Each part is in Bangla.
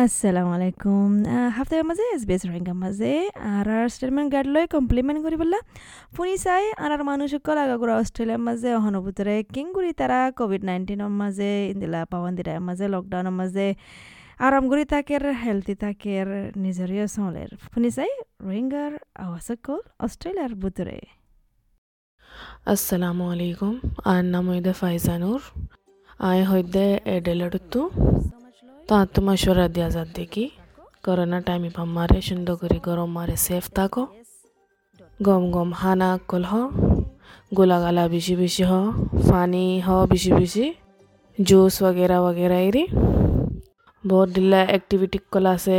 আসসালামু আলাইকুম হাফতাৰ মাজে এছ বি এছ ৰেংকাৰ মাজে আৰাৰ ষ্টেটমেণ্ট গাইড লৈ কমপ্লিমেণ্ট কৰি পেলা শুনি চাই আৰাৰ মানুহসকল আগাগুৰা অষ্ট্ৰেলিয়াৰ মাজে অহনুভূতৰে কিংগুৰি তাৰা ক'ভিড নাইণ্টিনৰ মাজে ইন্দিলা পাৱন্দিৰাৰ মাজে লকডাউনৰ মাজে আৰাম কৰি থাকেৰ হেল্থি থাকেৰ নিজৰীয় চলেৰ শুনি চাই ৰোহিংগাৰ আৱাসকল অষ্ট্ৰেলিয়াৰ বুটৰে assalamu alaikum anna moide faizanur আই হইদে এডেলাডুতু তো মশওয়ারা দিয়া যাত দেখি। করোনা টাইম ইফাম মারে, সুন্দর করে গরম মারে সেফ থাকো। গম গম হানা কল হ, গোলা গালা বেশি বেশি হ ফানি হ বেশি বেশি জুস ওগেরা ওগেরা এরি। বহুত ঢিলা একটিভিটি কল আছে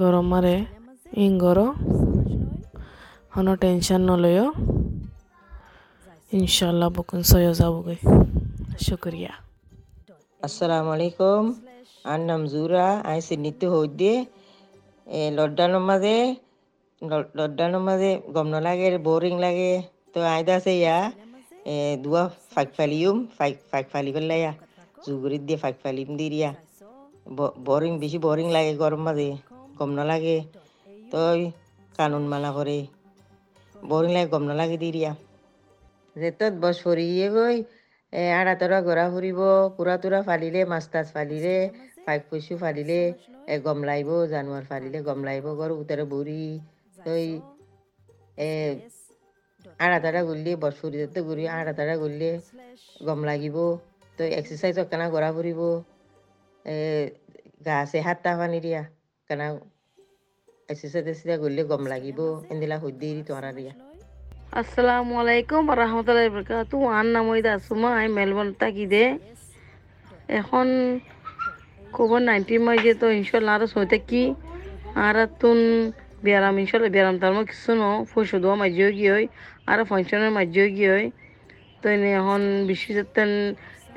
গরম মারে ইং গর। হন টেনশন নলয় ইনশাল্লাহ বকুন সয় যাবগে। শুক্রিয়া। আসসালামু আলাইকুম। আর নাম জুরা আই সিডনিতে হইদে এ লকডাউনের মাঝে লকডাউনের মাঝে গম লাগে বোরিং লাগে তো আইদা আছে ইয়া এ দুয়া ফাঁক ফালিউম ফাঁক ফাঁক ফালি পেলাইয়া জুগুরিত দিয়ে ফাঁক ফালিম দি দিয়া বোরিং বেশি বোরিং লাগে গরম মাঝে গম লাগে তো কানুন মানা করে বোরিং লাগে গম লাগে দি দিয়া যেতত বস ফরিয়ে গই এ আড়া তৰা ঘূৰা ফুৰিব কুৰা তুৰা ফালিলে মাছ তাছ ফালিলে পাইপ পইচু ফালিলে গম লাগিব জানুৱাৰ ফালিলে গম লাগিব গৰ উতাৰে বুঢ়ী তই এ আড়া তাৰা ঘূৰিলে বস ফুৰি যাতে ঘূৰি ঘূৰিলে গম লাগিব তই এক্সাৰচাইজত কেনা ঘূৰা ফুৰিব গা আছে সাতটা পানী দিয়া কেনা এক্সাৰচাইজ চেক্সাৰচাইজ ঘূৰিলে গম লাগিব এন্দিলা সুধি তোৰা দিয়া। আসসালামু আলাইকুম রহমতুল্লাহ বরকাতু আর নাম ওইদা সুমা আমি মেলবোর্ন থাকি দে। এখন কোভিড নাইন্টিন মাঝে তো ইনশাল্লাহ আরও সইতে কি আর তুন বেয়ারাম ইনশাল্লাহ বেয়ারাম তার কিছু ন ফুসু দোয়া মাঝেও গিয়ে হয় আর ফাংশনের মাঝেও গিয়ে হয় তো এখন বিশেষত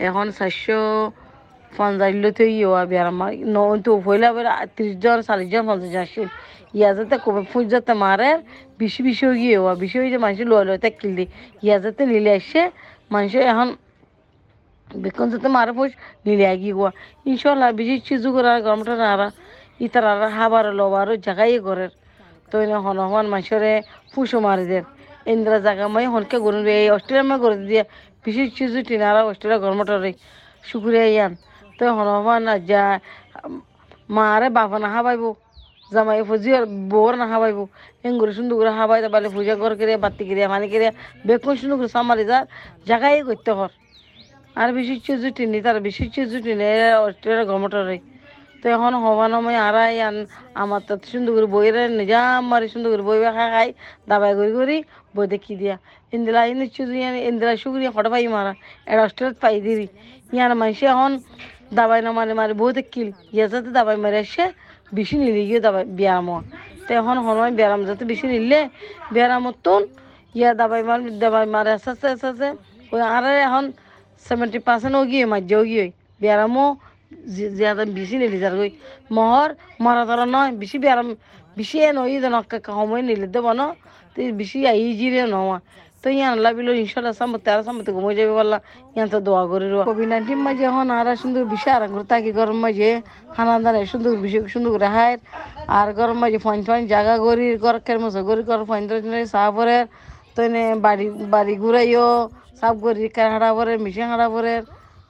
এখন চারশো পঞ্চাশ লতে ইয়ে বেয়ারাম ন তো পয়লা ত্রিশ জন, চাল্লিশ জন, পঞ্চাশ আসছিল ইয়া যাতে কবে ফুজ যাতে মারে, বেশি বেশি গিয়ে হওয়া বেশি হয়ে যে মানুষ লয় লয় তাকিল দি ইয়া যাতে নিলে আসছে মানুষ এখন বেকন যাতে মারে ফুজ নিলে আগিয়ে গোয়া ইনশাল্লাহ বেশি চিজু করে গরমটা নারা ইতার আর হাবার লবার জায়গায় ঘরের তো হন হন মানুষরে ফুসো মারি দেয় ইন্দ্রা জায়গা মাই হনকে গরম এই অস্ট্রেলিয়া মাই করে দিয়ে বেশি চিজু টিনারা অস্ট্রেলিয়া গরমটারে শুকুরিয়া ইয়ান। তো হন হন যা মারে বাবা না হাবাইব জামাই ফুজি বোর না হাবাইব এঙ্গুরে সুন্দর করে হাবাই তাহলে পূজা ঘর করে বাতি করে মানে করে বেকুন সুন্দর করে সামারি যার জায়গায় করতে হর আর বেশি চুজুটি নি তার বেশি চুজুটি নেই গমটরে তো এখন হবান সময় আরাই আন আমার তো সুন্দর করে বইরে নিজাম মারি সুন্দর করে বইবে খাই খাই দাবাই করি করি বই দেখি দিয়া। ইন্দিরা ইন্দি চুজু ইন্দিরা সুগুরিয়া ফটো পাই মারা এটা অস্ট্রেলিয়াত পাই দিবি ইয়ার মানুষ এখন দাবাই না মারে মারে বহুত কিল। ইয়া যাতে দাবাই মারে এসে বেশি নিলে গিয়ে দাবাই ব্যায়াম। তো এখন সময় ব্যায়াম যাতে বেশি নিলে ব্যায়ামত তুন, ইয়া দাবাই মার দাবাই মারে আস্তে আস্তে ওই আর এখন সেভেন্টি পার্সেন্টও গিয়ে মাঝেও গিয়ে। ব্যায়ামও জিয়াদা বেশি নিলি যার গই মহর মরা ধরা নয় বেশি ব্যায়াম বেশি এ নই যেন সময় নিলে দেব ন। তো বেশি আই জিরে নওয়া তো ইয়ান আল্লাহ বিলো ইনশাল্লাহ সামতে আর সামতে ঘুমাই যাবে বললা ইয়ান তো দোয়া করে কোভিড নাইন্টিন মাঝে এখন আর সুন্দর বেশি আর করে থাকি গরম মাঝে খানা দানা সুন্দর বেশি সুন্দর করে হায় আর গরম মাঝে ফাইন ফাইন জায়গা করি গরকের মতো করি গর ফাইন করে তো বাড়ি বাড়ি ঘুরাইও সাফ করি হাঁড়া পরে মিশে হাঁড়া পরে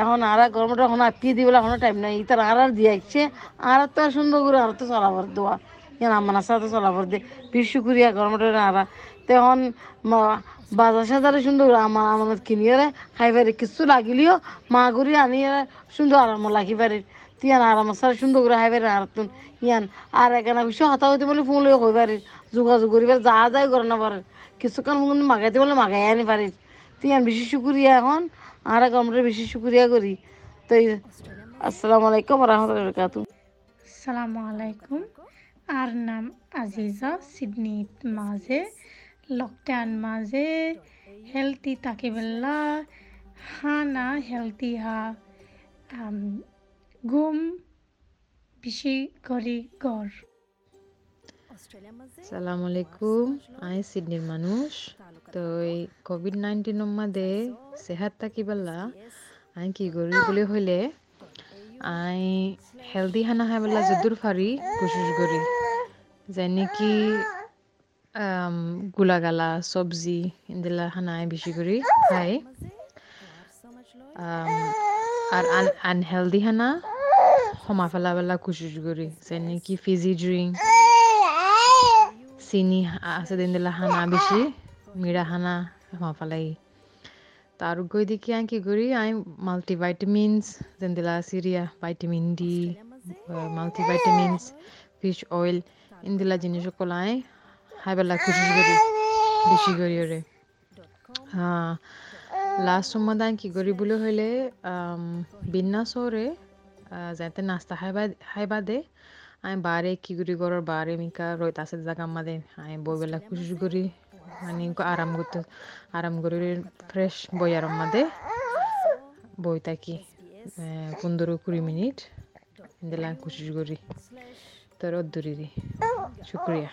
এখন আর গরমটা এখন আপিয়ে দিবলে এখনও টাইম নাই। তার আর আর দিয়ে আসছে আর তো সুন্দর করে আর তো চলাবার দেওয়া ইয়ান আমার সাথে চলাবার দে বেশি করিয়া গরমটা আর। তখন বাজার সাজারে সুন্দর আমার আমার কিনিয়ে খাই পারি কিছু লাগিলেও মা ঘুরি আনি সুন্দর আরাম লাগি পারি তিয়ান আরাম সারা সুন্দর করে খাই পারি আর তুন। ইয়ান আর এখানে বেশি হতা হতে বলে ফোন লই হই পারি যোগাযোগ করি যা যাই করে না পারে কিছুক্ষণ মাগাইতে বলে মাগাই আনি পারি তিয়ান বেশি শুকুরিয়া এখন, আর আমরা বেশি শুকুরিয়া করি। তো আসসালামু আলাইকুম রহমতুল্লাহ আসসালামু আলাইকুম। আর নাম আজিজা সিডনি মাঝে, লকডাউন মাঝে, হেলথি তাকিবেলা হানা হেলথি হা ঘুম বেশি করে গড় সালাম আলাইকুম। আই সিডনির মানুষ। তো এই কোভিড নাইন্টিনের মধ্যে সেহাত থাকিবেলা আই কি করি বলে হইলে আই হেলদি খানা খাইবেলা যদুর ফারি কোশিশ করি। যেনে কি গোলাগালা চব্জি ইন্দিলা খানা আই বেশি করে খাই। আর আনহেলদি খানা সমা ফেলাবেলা কোশিশ করি। যেনে কি ফিজি ড্রিঙ্ক চিনি আছে দিন দিলা হানা বেশি মিরা হানা মাফালাই তার গই দেখি আই কি করি আই মাল্টিভাইটামিনস যেন দিলা Syria vitamin D multivitamins fish oil ইন্দিলা জিনিস আই হাইবেলা খুশি করি বেশি করি ওরে হ্যাঁ লাস্ট সময় আই কি করি বলে হইলে যাতে নাস্তা খাইবা খাইবা দে আমি বারে কি করি করো বারে মিকা রইত আছে জায়গা মাদে আমি বইবেলা খুশি করি মানে আরাম করতে আরাম করে ফ্রেশ বই আরাম মাদে বই থাকি পনেরো কুড়ি মিনিট দিলাম খুশি করি তোর অদ্দুরি শুক্রিয়া